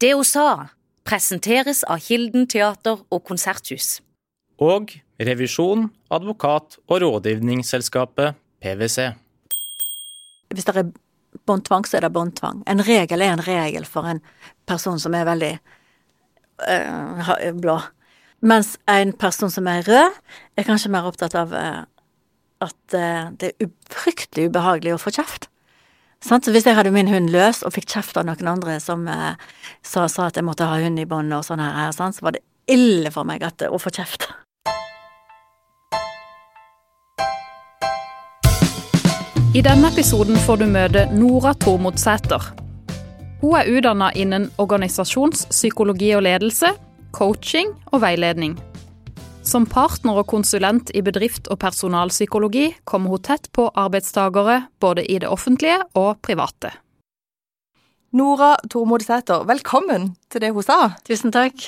Det hun sa, presenteres av Kilden teater og konserthus. Og revisjon, advokat og rådgivningsselskapet PwC. Hvis det er båndtvang, så er det båndtvang. En regel er en regel for en person som er veldig øh, blå. Mens en person som er rød, er kanskje mer opptatt av øh, at øh, det er fryktelig ubehagelig å få kjeft. Så hvis jeg hadde min hund løs og fikk kjeft av noen andre som sa, sa, at jeg måtte ha hund i bånd og sånn her, så var det ille for meg at, å få kjeft. I denne episoden får du møte Nora Tormod Sæter. Hun er utdanna innen organisasjonspsykologi og ledelse, coaching og veiledning. Som partner og konsulent i bedrift- og personalpsykologi kommer hun tett på arbeidstakere både i det offentlige og private. Nora Tormod Sæter, velkommen til det hun sa. Tusen takk.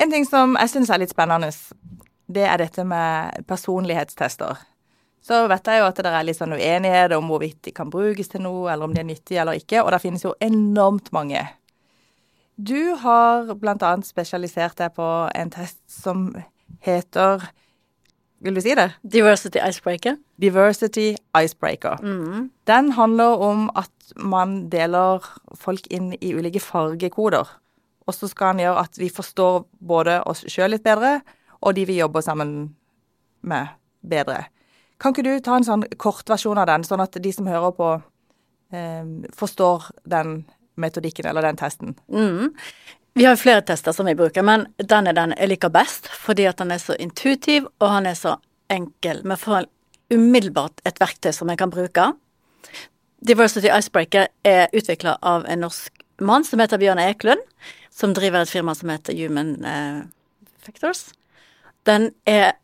En ting som jeg syns er litt spennende, det er dette med personlighetstester. Så vet jeg jo at det er litt sånn uenighet om hvorvidt de kan brukes til noe, eller om de er nyttige eller ikke, og det finnes jo enormt mange. Du har annet spesialisert deg på en test som heter Vil du si det? Diversity Icebreaker. Diversity Icebreaker. Mm. Den handler om at man deler folk inn i ulike fargekoder. Og så skal den gjøre at vi forstår både oss sjøl litt bedre, og de vi jobber sammen med, bedre. Kan ikke du ta en sånn kortversjon av den, sånn at de som hører på, eh, forstår den metodikken eller den testen? Mm. Vi har flere tester som vi bruker, men den er den jeg liker best, fordi at den er så intuitiv, og han er så enkel. Vi får umiddelbart et verktøy som jeg kan bruke. Diversity Icebreaker er utvikla av en norsk mann som heter Bjørn Eklund, som driver et firma som heter Human eh, Factors. Den er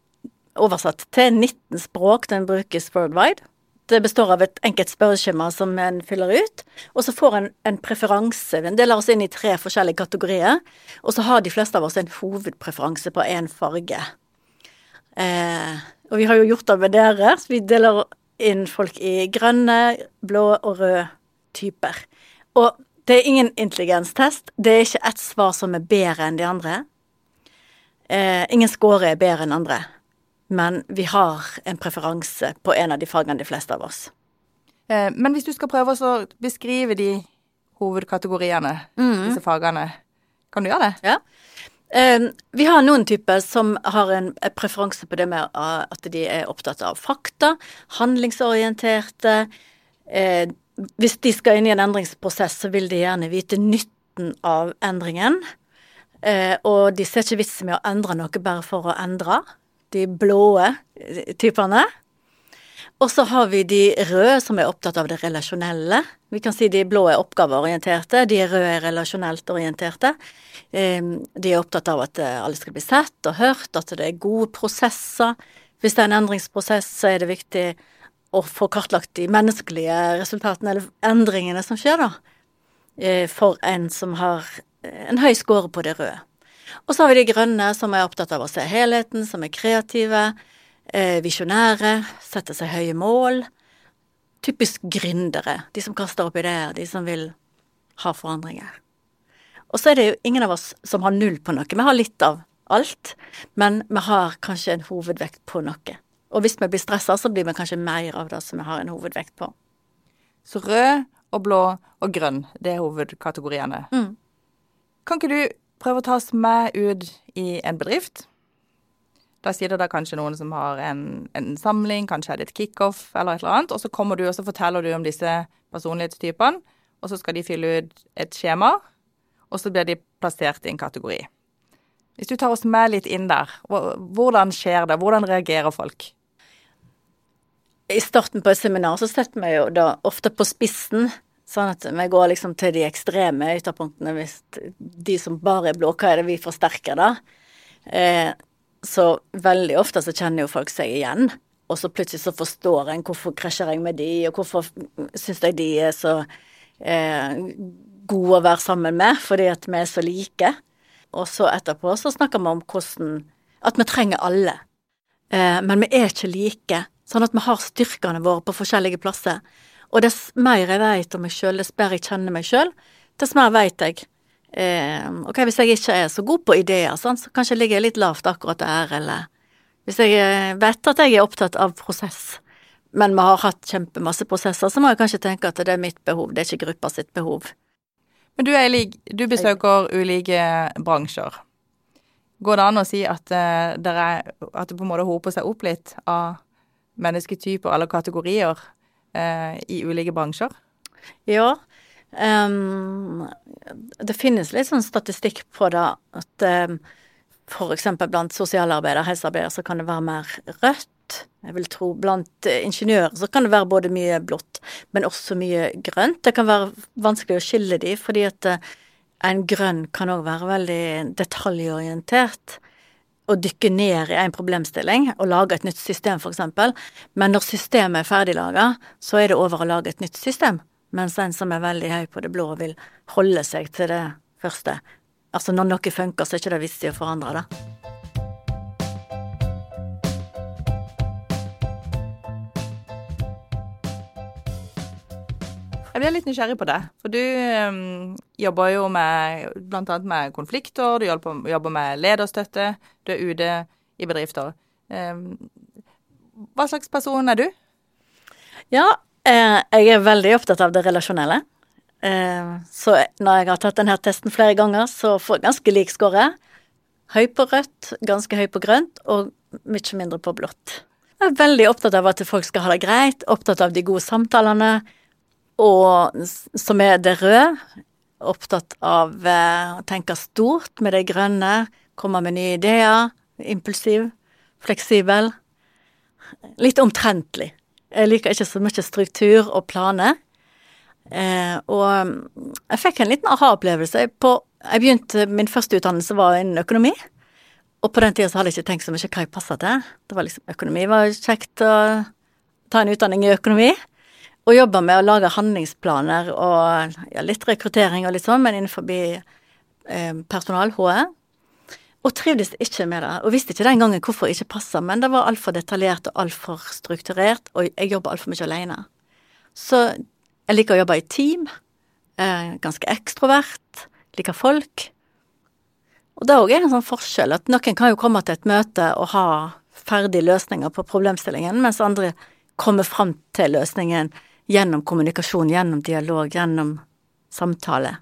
oversatt til 19 språk. Den brukes worldwide. Det består av et enkelt spørreskjema som en fyller ut, og så får en en preferanse. En deler oss inn i tre forskjellige kategorier, og så har de fleste av oss en hovedpreferanse på én farge. Eh, og vi har jo gjort det med dere, så vi deler inn folk i grønne, blå og røde typer. Og det er ingen intelligenstest. Det er ikke ett svar som er bedre enn de andre. Eh, ingen score er bedre enn andre men vi har en preferanse på en av de fagene, de fleste av oss. Eh, men hvis du skal prøve å beskrive de hovedkategoriene, mm. disse fagene, kan du gjøre det? Ja. Eh, vi har noen typer som har en preferanse på det med at de er opptatt av fakta, handlingsorienterte. Eh, hvis de skal inn i en endringsprosess, så vil de gjerne vite nytten av endringen. Og de ser ikke vitsen med å endre noe bare for å endre de blåe typene. Og så har vi de røde, som er opptatt av det relasjonelle. Vi kan si de blå er oppgaveorienterte, de røde er relasjonelt orienterte. Ehm, de er opptatt av at eh, alle skal bli sett og hørt, at det er gode prosesser. Hvis det er en endringsprosess, så er det viktig å få kartlagt de menneskelige resultatene, eller endringene som skjer, da. Eh, for en som har en høy score på det røde. Og så har vi de grønne, som er opptatt av å se helheten, som er kreative, eh, visjonære, setter seg høye mål. Typisk gründere. De som kaster opp ideer, de som vil ha forandringer. Og så er det jo ingen av oss som har null på noe. Vi har litt av alt, men vi har kanskje en hovedvekt på noe. Og hvis vi blir stressa, så blir vi kanskje mer av det som vi har en hovedvekt på. Så rød og blå og grønn, det er hovedkategoriene. Mm. Kan ikke du prøve å ta oss med ut i en bedrift. Da sier det kanskje noen som har en, en samling, kanskje er det et kickoff eller et eller annet, og så kommer du og så forteller du om disse personlighetstypene, og så skal de fylle ut et skjema, og så blir de plassert i en kategori. Hvis du tar oss med litt inn der, hvordan skjer det? Hvordan reagerer folk? I starten på et seminar så setter vi jo da ofte på spissen Sånn at vi går liksom til de ekstreme ytterpunktene. Hvis de som bare er blå, hva er det vi forsterker da? Eh, så veldig ofte så kjenner jo folk seg igjen. Og så plutselig så forstår en hvorfor krasjer jeg med de, og hvorfor syns jeg de er så eh, gode å være sammen med, fordi at vi er så like. Og så etterpå så snakker vi om hvordan At vi trenger alle. Eh, men vi er ikke like. Sånn at vi har styrkene våre på forskjellige plasser. Og dess mer jeg vet om meg sjøl, dess bedre jeg kjenner meg sjøl, dess mer vet jeg eh, Ok, hvis jeg ikke er så god på ideer, sånn, så kanskje ligger jeg litt lavt akkurat der, eller hvis jeg eh, vet at jeg er opptatt av prosess, men vi har hatt kjempemasse prosesser, så må jeg kanskje tenke at det er mitt behov, det er ikke gruppa sitt behov. Men du, Eilig, du besøker ulike bransjer. Går det an å si at, uh, det på en måte hoper seg opp litt av mennesketyper eller kategorier uh, i ulike bransjer? Ja. Um, det finnes litt sånn statistikk på det at um, f.eks. blant sosialarbeidere, helsearbeidere, så kan det være mer rødt. Jeg vil tro blant eh, ingeniører så kan det være både mye blått, men også mye grønt. Det kan være vanskelig å skille de, fordi at eh, en grønn kan òg være veldig detaljorientert. Å dykke ned i en problemstilling og lage et nytt system, f.eks. Men når systemet er ferdiglaga, så er det over å lage et nytt system. Mens en som er veldig høy på det blå, vil holde seg til det første. Altså når noe funker, så er det ikke det vits å forandre det. Jeg blir litt nysgjerrig på det. For du um, jobber jo med annet med konflikter, du jobber med lederstøtte, du er ute i bedrifter. Um, hva slags person er du? Ja, eh, jeg er veldig opptatt av det relasjonelle. Eh, så når jeg har tatt denne testen flere ganger, så får jeg ganske lik score. Høy på rødt, ganske høy på grønt og mye mindre på blått. Jeg er veldig opptatt av at folk skal ha det greit, opptatt av de gode samtalene, og som er det røde. Opptatt av eh, å tenke stort med det grønne, komme med nye ideer, impulsiv, fleksibel. Litt omtrentlig. Jeg liker ikke så mye struktur og planer. Eh, og mm, jeg fikk en liten aha-opplevelse. Jeg begynte, Min første utdannelse var innen økonomi. Og på den tida så hadde jeg ikke tenkt så mye hva jeg passa til. Det var liksom, Økonomi var kjekt å ta en utdanning i økonomi. Og jobber med å lage handlingsplaner og ja, litt rekruttering og litt sånn, men innenfor eh, personal, HE. Og trivdes ikke med det. Og visste ikke den gangen hvorfor det ikke passa, men det var altfor detaljert og altfor strukturert, og jeg jobber altfor mye alene. Så jeg liker å jobbe i team. Eh, ganske ekstrovert. Liker folk. Og det òg er en sånn forskjell at noen kan jo komme til et møte og ha ferdige løsninger på problemstillingen, mens andre kommer fram til løsningen gjennom kommunikasjon, gjennom dialog, gjennom samtale.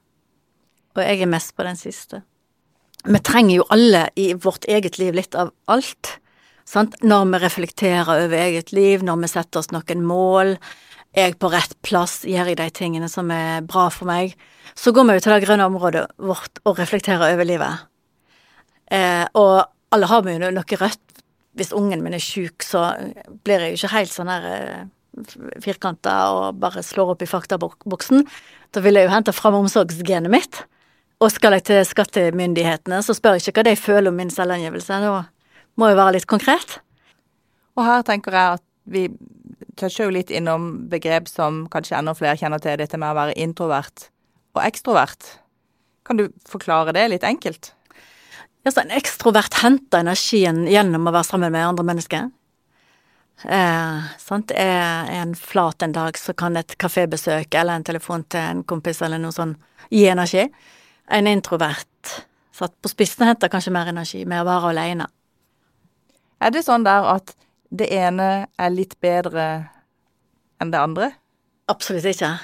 Og jeg er mest på den siste. Vi trenger jo alle i vårt eget liv litt av alt. Sant? Når vi reflekterer over eget liv, når vi setter oss noen mål, er jeg på rett plass, gjør jeg de tingene som er bra for meg, så går vi jo til det grønne området vårt og reflekterer over livet. Eh, og alle har vi jo noe rødt. Hvis ungen min er sjuk, så blir jeg jo ikke helt sånn her eh, firkanta og bare slår opp i faktaboksen. Da vil jeg jo hente fram omsorgsgenet mitt. Og skal jeg til skattemyndighetene, så spør jeg ikke hva de føler om min selvangivelse. Da må jeg være litt konkret. Og her tenker jeg at vi toucher jo litt innom begrep som kanskje enda flere kjenner til, dette med å være introvert og ekstrovert. Kan du forklare det litt enkelt? Ja, så En ekstrovert henter energien gjennom å være sammen med andre mennesker. Eh, sant? Er en flat en dag, så kan et kafébesøk eller en telefon til en kompis eller noe sånn gi energi. En introvert satt på spissen henter kanskje mer energi med å være alene. Er det sånn der at det ene er litt bedre enn det andre? Absolutt ikke.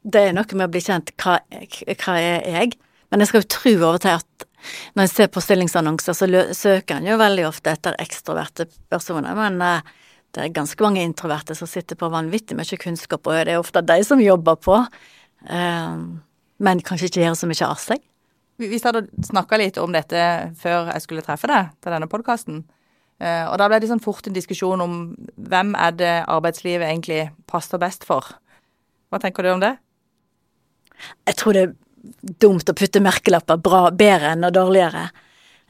Det er noe med å bli kjent hva, hva er jeg? Men jeg skal jo tro over til at når jeg ser på stillingsannonser, så søker en jo veldig ofte etter ekstroverte personer. Men uh, det er ganske mange introverte som sitter på vanvittig mye kunnskap, og det er ofte de som jobber på, uh, men kanskje ikke gjør så mye av seg. Vi hadde snakka litt om dette før jeg skulle treffe deg til denne podkasten. Eh, og da ble det sånn fort en diskusjon om hvem er det arbeidslivet egentlig passer best for. Hva tenker du om det? Jeg tror det er dumt å putte merkelapper bra, bedre enn og dårligere.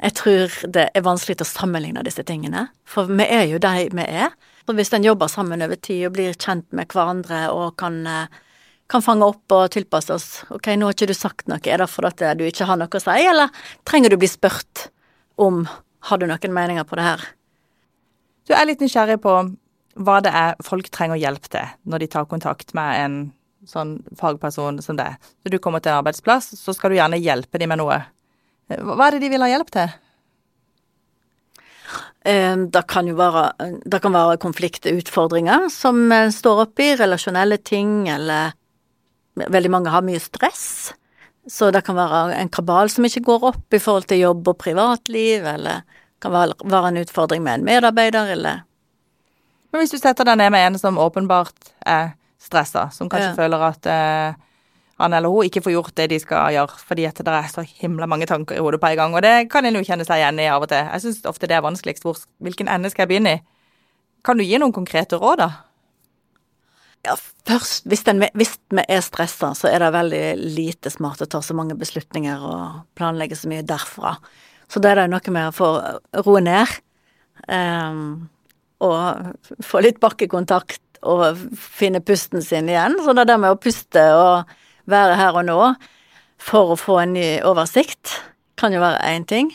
Jeg tror det er vanskelig å sammenligne disse tingene, for vi er jo de vi er. Og hvis en jobber sammen over tid og blir kjent med hverandre og kan, eh, kan fange opp og tilpasse oss Ok, nå har ikke du sagt noe, er det fordi du ikke har noe å si, eller trenger du bli spurt om har du noen meninger på det her? Du er litt nysgjerrig på hva det er folk trenger hjelp til når de tar kontakt med en sånn fagperson som deg. Når du kommer til en arbeidsplass, så skal du gjerne hjelpe dem med noe. Hva er det de vil ha hjelp til? Eh, Det kan jo være, det kan være konfliktutfordringer som en står oppi, relasjonelle ting, eller veldig mange har mye stress. Så det kan være en kabal som ikke går opp i forhold til jobb og privatliv, eller det kan være en utfordring med en medarbeider, eller Men hvis du setter deg ned med en som åpenbart er stressa, som kanskje Ja. føler at eh, han eller hun ikke får gjort det de skal gjøre, fordi at det er så himla mange tanker i hodet på en gang, og det kan en jo kjenne seg igjen i av og til. Jeg syns ofte det er vanskeligst. Hvor, hvilken ende skal jeg begynne i? Kan du gi noen konkrete råd, da? Ja, først, hvis, den, hvis vi er stressa, så er det veldig lite smart å ta så mange beslutninger og planlegge så mye derfra. Så da er det noe med å få roe ned, um, og få litt bakkekontakt og finne pusten sin igjen. Så det er det med å puste og være her og nå for å få en ny oversikt, kan jo være én ting.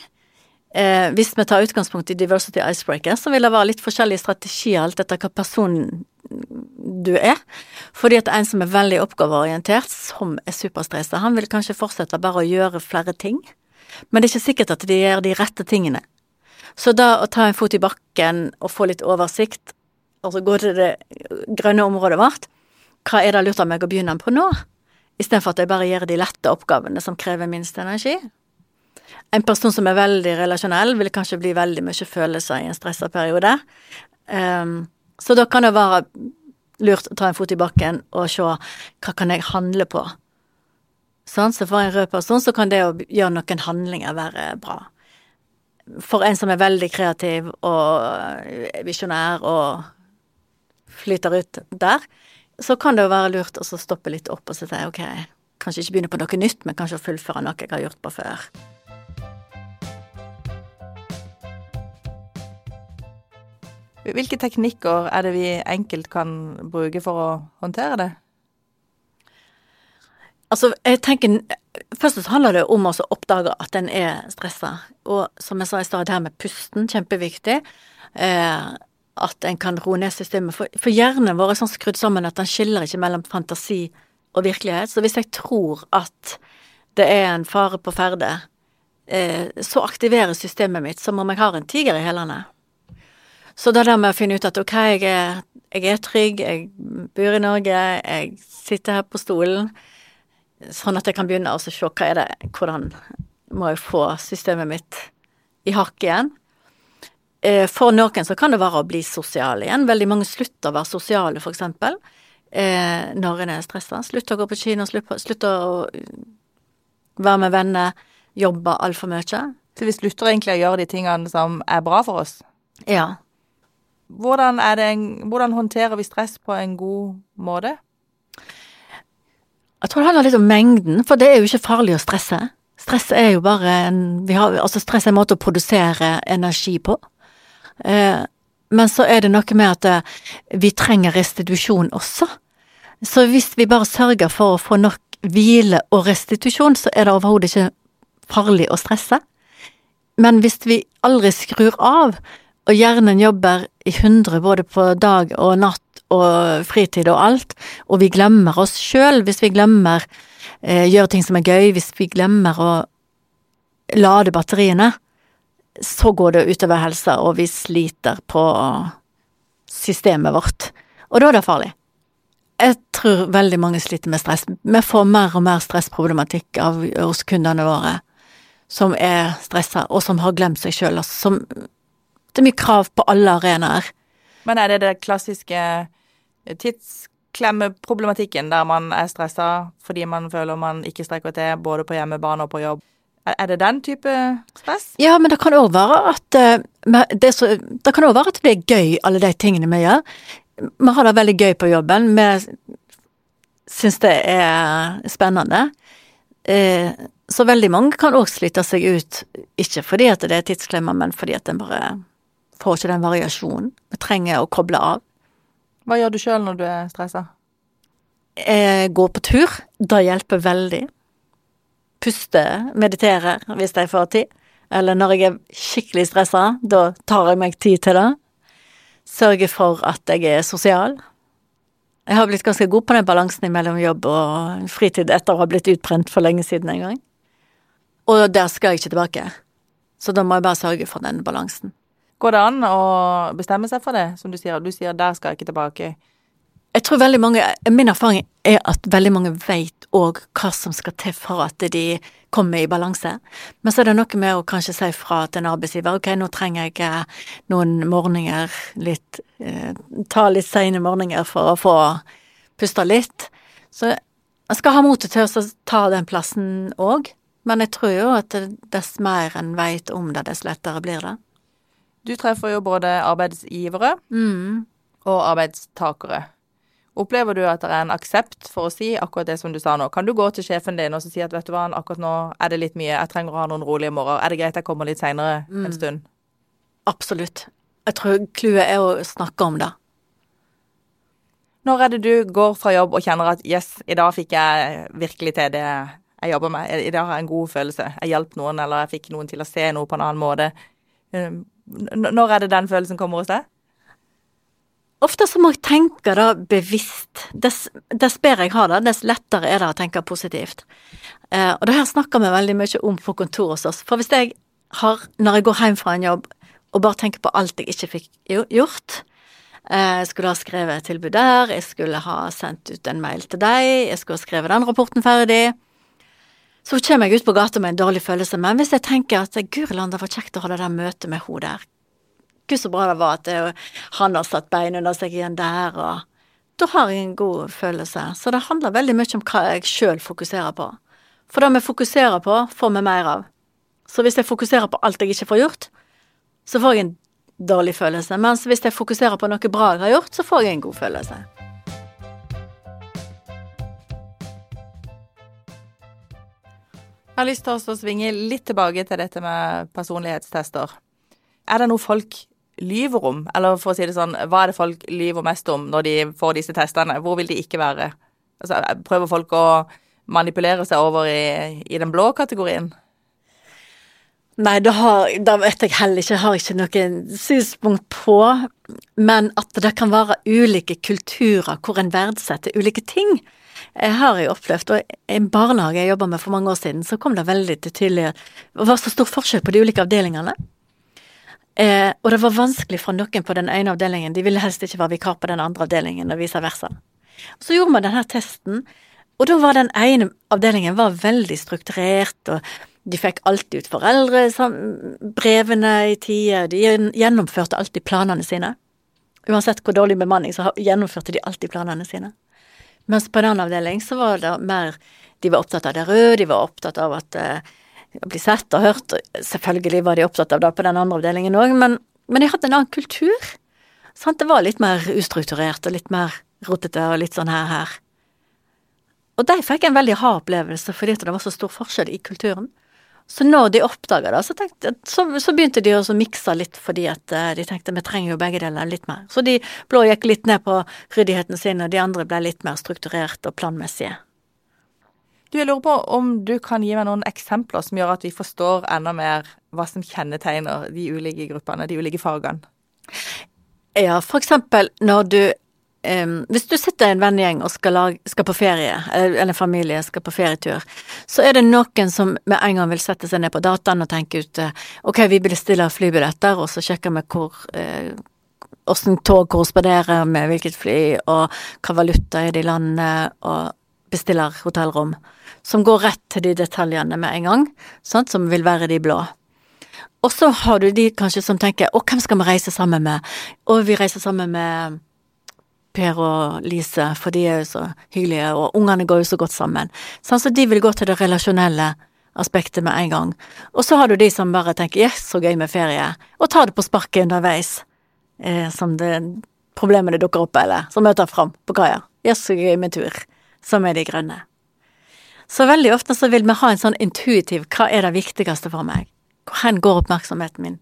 Eh, hvis vi tar utgangspunkt i Diversity Icebreaker, så vil det være litt forskjellige strategier alt etter hva person du er. Fordi at en som er veldig oppgaveorientert, som er superstressa, han vil kanskje fortsette bare å gjøre flere ting. Men det er ikke sikkert at de gjør de rette tingene. Så da å ta en fot i bakken og få litt oversikt, og gå til det grønne området vårt, hva er det lurt av meg å begynne på nå? Istedenfor at jeg bare gjør de lette oppgavene som krever minst energi. En person som er veldig relasjonell, vil kanskje bli veldig mye følelser i en stressa periode. Um, så da kan det være lurt å ta en fot i bakken og se hva kan jeg handle på. Sånn, så for en rød person så kan det å gjøre noen handlinger være bra. For en som er veldig kreativ og visjonær og flyter ut der, så kan det jo være lurt å stoppe litt opp og si ok, kanskje ikke begynne på noe nytt, men kanskje fullføre noe jeg har gjort på før. Hvilke teknikker er det vi enkelt kan bruke for å håndtere det? Altså, jeg tenker Først så handler det om å oppdage at en er stressa. Og som jeg sa i stad, det her med pusten, kjempeviktig. Eh, at en kan roe ned systemet. For, for hjernen vår er sånn skrudd sammen at den skiller ikke mellom fantasi og virkelighet. Så hvis jeg tror at det er en fare på ferde, eh, så aktiverer systemet mitt som om jeg har en tiger i hælene. Så det der med å finne ut at ok, jeg er, jeg er trygg, jeg bor i Norge, jeg sitter her på stolen, sånn at jeg kan begynne å se hva er det, hvordan må jeg få systemet mitt i hakk igjen. Eh, For noen så kan det være å bli sosial igjen. Veldig mange slutter å være sosiale, for eksempel, eh, når en er stressa. Slutter å gå på kino, slutter å være med venner, jobbe altfor mye. Så vi slutter egentlig å gjøre de tingene som er bra for oss. Ja. Hvordan, er det en, hvordan håndterer vi stress på en god måte? Jeg tror det handler litt om mengden, for det er jo ikke farlig å stresse. Stress er jo bare en vi har, Altså, stress er en måte å produsere energi på. Eh, men så er det noe med at eh, vi trenger restitusjon også. Så hvis vi bare sørger for å få nok hvile og restitusjon, så er det overhodet ikke farlig å stresse. Men hvis vi aldri skrur av, og hjernen jobber i hundre både på dag og natt og fritid og alt, og vi glemmer oss sjøl hvis vi glemmer eh, gjøre ting som er gøy, hvis vi glemmer å lade batteriene, så går det utover helsa, og vi sliter på systemet vårt. Og da er det farlig. Jeg tror veldig mange sliter med stress. Vi får mer og mer stressproblematikk av, hos kundene våre som er stressa, og som har glemt seg sjøl. Altså, Det er mye krav på alle arenaer. Men er det det klassiske tidsklemmeproblematikken der man er stressa fordi man føler man ikke strekker til både på hjemmebane og på jobb? Er det den type stress? Ja, men det kan òg være at eh, det, så, det kan også være at det er gøy, alle de tingene vi gjør. Vi har det veldig gøy på jobben. Vi syns det er spennende. Eh, så veldig mange kan òg slite seg ut, ikke fordi at det er tidsklemmer, men fordi at en bare får ikke den variasjonen. Vi trenger å koble av. Hva gjør du sjøl når du er stressa? Eh, gå på tur. Det hjelper veldig. Puste, meditere hvis jeg får tid. Eller når jeg er skikkelig stressa, da tar jeg meg tid til det. Sørge for at jeg er sosial. Jeg har blitt ganske god på den balansen mellom jobb og fritid etter å ha blitt utbrent for lenge siden en gang. Og der skal jeg ikke tilbake. Så da må jeg bare sørge for den balansen. Går det an å bestemme seg for det, som du sier? Du sier 'der skal jeg ikke tilbake'. Jeg tror veldig mange, Min erfaring er at veldig mange vet òg hva som skal til for at de kommer i balanse. Men så er det noe med å kanskje si fra til en arbeidsgiver ok, nå trenger jeg eh, noen morgener, litt eh, Ta litt sene morgener for å få pusta litt. Så jeg skal ha motet til å ta den plassen òg. Men jeg tror jo at dess mer en veit om det, dess lettere blir det. Du treffer jo både arbeidsgivere Mm. og arbeidstakere. Opplever du at det er en aksept for å si akkurat det som du sa nå? Kan du gå til sjefen din og så si at vet du hva, akkurat nå er det litt mye, jeg trenger å ha noen rolige morgener, er det greit jeg kommer litt seinere en stund? Absolutt. Jeg tror clouet er å snakke om det. Når er det du går fra jobb og kjenner at yes, i dag fikk jeg virkelig til det jeg jobber med, i dag har jeg en god følelse, jeg hjalp noen, eller jeg fikk noen til å se noe på en annen måte. Um, Når er det den følelsen kommer hos deg? Ofte så må jeg tenke det bevisst. Dess, dess bedre jeg har det, dess lettere er det å tenke positivt. Eh, og det her snakker vi veldig mye om på kontoret hos oss. For hvis jeg har, når jeg går hjem fra en jobb, og bare tenker på alt jeg ikke fikk gjort eh, Jeg skulle ha skrevet et tilbud der, jeg skulle ha sendt ut en mail til deg, jeg skulle ha skrevet den rapporten ferdig. Så kommer jeg ut på gata med en dårlig følelse, men hvis jeg tenker at guri land, det var kjekt å ha det der møtet med hun der, Gud, så bra det var at det, han har satt bein under seg igjen der, og da har jeg en god følelse. Så det handler veldig mye om hva jeg sjøl fokuserer på. For det vi fokuserer på, får vi mer av. Så hvis jeg fokuserer på alt jeg ikke får gjort, så får jeg en dårlig følelse. Mens hvis jeg fokuserer på noe bra jeg har gjort, så får jeg en god følelse. Jeg har lyst til å svinge litt tilbake til dette med personlighetstester. Er det noe folk lyver om? Eller for å si det sånn, hva er det folk lyver mest om når de får disse testene? Hvor vil de ikke være? Altså, prøver folk å manipulere seg over i, i den blå kategorien? Nei, da, har, da, vet jeg heller ikke, jeg har ikke noe synspunkt på. Men at det kan være ulike kulturer hvor en verdsetter ulike ting. Jeg har jo opplevd, og i en barnehage jeg jobba med for mange år siden, så kom det veldig til tydelig Det var så stor forskjell på de ulike avdelingene. Eh, og det var vanskelig for noen på den ene avdelingen, de ville helst ikke være vikar på den andre avdelingen, og vice versa. Så gjorde vi denne testen, og da var den ene avdelingen veldig strukturert, og de fikk alltid ut foreldrebrevene i tide, de gjennomførte alltid planene sine. Uansett hvor dårlig bemanning, så gjennomførte de alltid planene sine. Mens på en annen avdeling så var det mer De var opptatt av det røde, de var opptatt av at eh, bli sett og hørt. Selvfølgelig var de opptatt av det på den andre avdelingen òg, men, men de hadde en annen kultur. Sant? Det var litt mer ustrukturert og litt mer rotete og litt sånn her her. Og de fikk en veldig hard opplevelse fordi det var så stor forskjell i kulturen. Så når de oppdaga det, så, tenkte, så, så begynte de å mikse litt fordi at eh, de tenkte vi trenger jo begge deler litt mer. Så de blå gikk litt ned på ryddigheten sin, og de andre ble litt mer strukturert og planmessige. Du, jeg lurer på om du kan gi meg noen eksempler som gjør at vi forstår enda mer hva som kjennetegner de ulike gruppene, de ulike fagene. Ja, for eksempel når du um, Hvis du sitter i en vennegjeng og skal, lag, skal på ferie, eller eller en familie skal på ferietur, så er det noen som med en gang vil sette seg ned på dataen og tenke ut eh, ok, vi bestiller flybilletter, og så sjekker vi hvor uh, hvordan tog korresponderer med hvilket fly, og hva valuta er det i landet, og bestiller hotellrom. Som går rett til de detaljene med en gang, sant, som vil være de blå. Og så har du de kanskje som tenker å, hvem skal vi reise sammen med? Og vi reiser sammen med Per og Lise, for de er jo så hyggelige, og ungene går jo så godt sammen. Sånn, så de vil gå til det relasjonelle aspektet med en gang. Og så har du de som bare tenker yes, så gøy med ferie, og tar det på sparket underveis, eh, som det problemene dukker opp, eller som møter fram på kaia. Yes, så gøy med tur, som er de grønne. Så veldig ofte så vil vi ha en sånn intuitiv hva er det viktigste for meg? Hvor hen går oppmerksomheten min?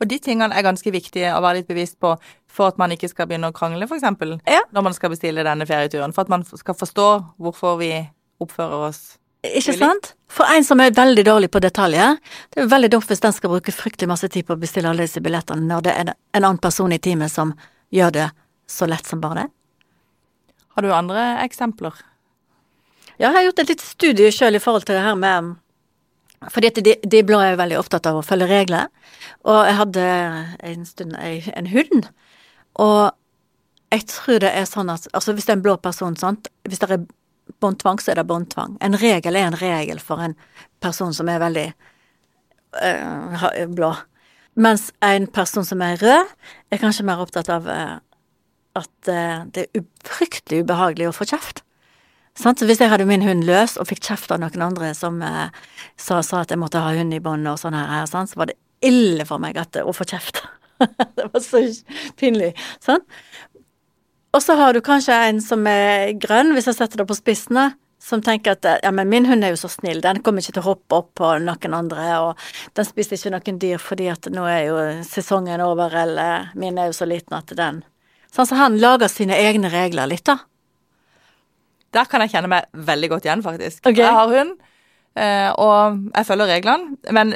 Og de tingene er ganske viktige å være litt bevisst på for at man ikke skal begynne å krangle, f.eks. Ja. Når man skal bestille denne ferieturen. For at man skal forstå hvorfor vi oppfører oss Ikke Really? sant? For en som er veldig dårlig på detaljer, det er veldig dumt hvis den skal bruke fryktelig masse tid på å bestille alle disse billettene når det er en annen person i teamet som gjør det så lett som bare det. Har du andre eksempler? Ja, jeg har gjort et lite studie sjøl i forhold til det her med fordi at de, de blå er jo veldig opptatt av å følge regler. Og jeg hadde en stund en hund. Og jeg tror det er sånn at altså hvis det er en blå person, sant Hvis det er båndtvang, så er det båndtvang. En regel er en regel for en person som er veldig øh, blå. Mens en person som er rød, er kanskje mer opptatt av øh, at øh, det er fryktelig ubehagelig å få kjeft. Så hvis jeg hadde min hund løs og fikk kjeft av noen andre som eh, sa, at jeg måtte ha hund i bånd og sånn her, så var det ille for meg at, å få kjeft. det var så pinlig. Sant? Og så har du kanskje en som er grønn, hvis jeg setter det på spissene, som tenker at ja, men min hund er jo så snill, den kommer ikke til å hoppe opp på noen andre, og den spiser ikke noen dyr fordi at nå er jo sesongen over, eller min er jo så liten at den Sånn, som han lager sine egne regler litt, da. Der kan jeg kjenne meg veldig godt igjen, faktisk. Okay. Jeg har hund, eh, og jeg følger reglene. Men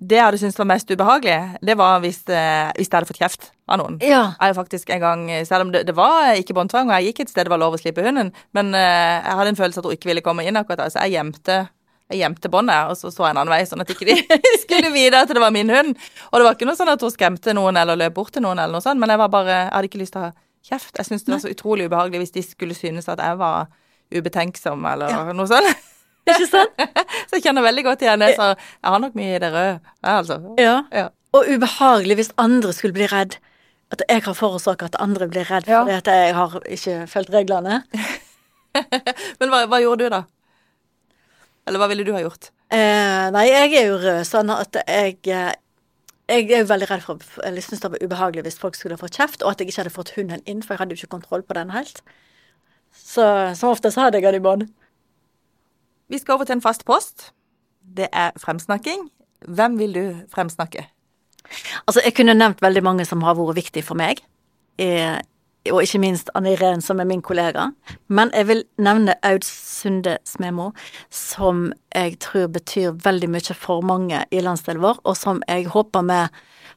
det jeg hadde syntes var mest ubehagelig, det var hvis, eh, hvis jeg hadde fått kjeft av noen. Ja. Jeg faktisk en gang, Selv om det, det var ikke båndtvang, og jeg gikk et sted det var lov å slippe hunden, men eh, jeg hadde en følelse at hun ikke ville komme inn akkurat da, så jeg gjemte jeg gjemte båndet, og så så jeg en annen vei, sånn at ikke de skulle vite at det var min hund. Og det var ikke noe sånn at hun skremte noen eller løp bort til noen, eller noe sånt, men jeg var bare, jeg hadde ikke lyst til å ha kjeft. Jeg syntes det var så utrolig ubehagelig hvis de skulle synes at jeg var ubetenksom eller ja. noe sånt. Ikke sant? så jeg kjenner veldig godt igjen det, så jeg har nok mye i det røde, altså. Ja. ja. Og ubehagelig hvis andre skulle bli redd. At jeg har forårsaka at andre blir redd ja. fordi at jeg har ikke fulgt reglene. Men hva, hva, gjorde du, da? Eller hva ville du ha gjort? Eh, nei, jeg er jo rød, sånn at jeg eh, jeg er jo veldig redd for Eller syns det var ubehagelig hvis folk skulle fått kjeft, og at jeg ikke hadde fått hunden inn, for jeg hadde jo ikke kontroll på den helt. Så som oftest hadde jeg den i bånd. Vi skal over til en fast post. Det er fremsnakking. Hvem vil du fremsnakke? Altså, jeg kunne nevnt veldig mange som har vært viktige for meg. Eh, og ikke minst Anne Irén, som er min kollega. Men jeg vil nevne Aud Sunde Smemo, som jeg tror betyr veldig mye for mange i landsdelen vår, og som jeg håper vi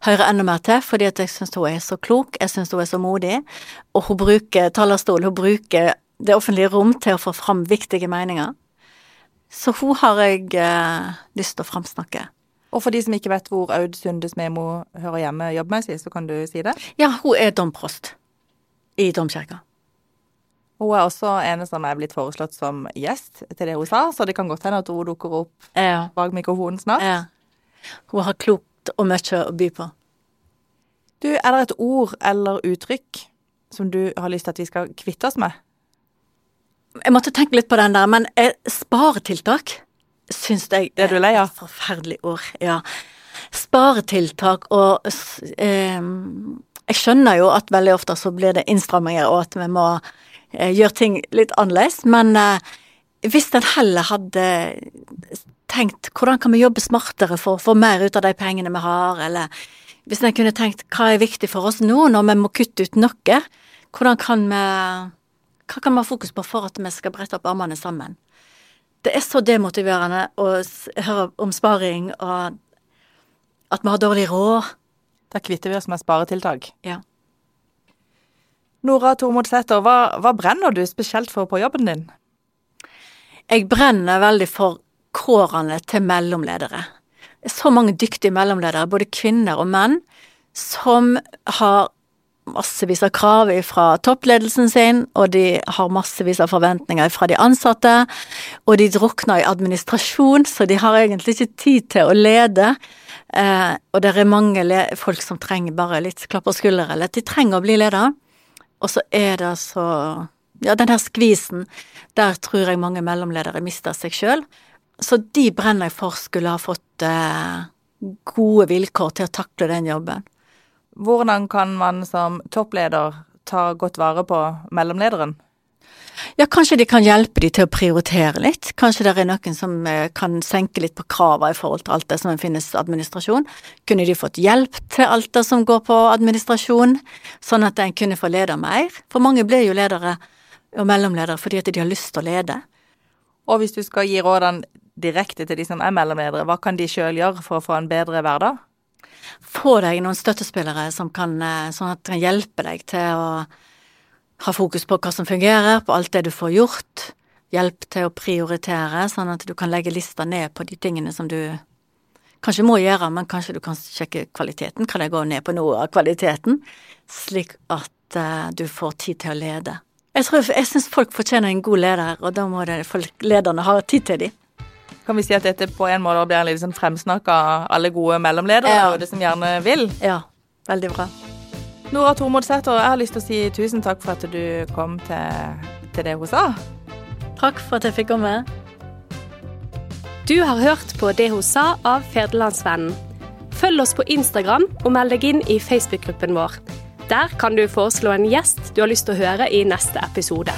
hører enda mer til, fordi jeg syns hun er så klok, jeg syns hun er så modig, og hun bruker talerstol, hun bruker det offentlige rom til å få fram viktige meninger. Så hun har jeg eh, lyst til å framsnakke. Og for de som ikke vet hvor Aud Sundes Memo hører hjemme jobbmessig, så kan du si det? Ja, hun er domprost i domkirka. Hun er også en som er blitt foreslått som gjest til det hun sa, så det kan godt hende at hun dukker opp ja. bak mikrofonen snart. Ja. Hun har klokt og mye å by på. Du, er det et ord eller uttrykk som du har lyst til at vi skal kvitte oss med? Jeg måtte tenke litt på den der, men eh, sparetiltak syns jeg Det er du lei av? Et forferdelig ord, ja. Sparetiltak og eh, Jeg skjønner jo at veldig ofte så blir det innstramminger, og at vi må eh, gjøre ting litt annerledes, men eh, hvis en heller hadde tenkt hvordan kan vi jobbe smartere for å få mer ut av de pengene vi har, eller hvis en kunne tenkt hva er viktig for oss nå når vi må kutte ut noe, hvordan kan vi hva kan vi ha fokus på for at vi skal brette opp armene sammen? Det er så demotiverende å høre om sparing og at vi har dårlig råd. Da kvitter vi oss med sparetiltak. Ja. Nora Tormodsæter, hva, hva brenner du spesielt for på jobben din? Jeg brenner veldig for kårene til mellomledere. Det er så mange dyktige mellomledere, både kvinner og menn, som har massevis av krav fra toppledelsen sin, og de har massevis av forventninger fra de ansatte, og de drukner i administrasjon, så de har egentlig ikke tid til å lede. Eh, og det er mange folk som trenger bare litt klapp på skulderen, eller at de trenger å bli leder. Og så er det så Ja, den her skvisen, der tror jeg mange mellomledere mister seg sjøl. Så de brenner jeg for skulle ha fått eh, gode vilkår til å takle den jobben. Hvordan kan man som toppleder ta godt vare på mellomlederen? Ja, kanskje de kan hjelpe de til å prioritere litt. Kanskje det er noen som eh, kan senke litt på krava i forhold til alt det som finnes administrasjon. Kunne de fått hjelp til alt det som går på administrasjon, sånn at en kunne få lede mer? For mange blir jo ledere og mellomledere fordi at de har lyst til å lede. Og hvis du skal gi rådene direkte til de som er mellomledere, hva kan de sjøl gjøre for å få en bedre hverdag? få deg noen støttespillere som kan, eh, sånn at kan hjelpe deg til å ha fokus på hva som fungerer, på alt det du får gjort. Hjelp til å prioritere, sånn at du kan legge lista ned på de tingene som du kanskje må gjøre, men kanskje du kan sjekke kvaliteten. Kan jeg gå ned på noe av kvaliteten? Slik at uh, du får tid til å lede. Jeg tror, jeg syns folk fortjener en god leder, og da må det folk, lederne ha tid til dem. Kan vi si at dette på en måte blir en litt sånn fremsnakk av alle gode mellomledere Ja. og det som gjerne vil? Ja, veldig bra. Nora Tormodsæter, jeg har lyst til å si tusen takk for at du kom til, til det hun sa. Takk for at jeg fikk komme. Du har hørt på Det hun sa av Federlandsvennen. Følg oss på Instagram og meld deg inn i Facebook-gruppen vår. Der kan du foreslå en gjest du har lyst til å høre i neste episode.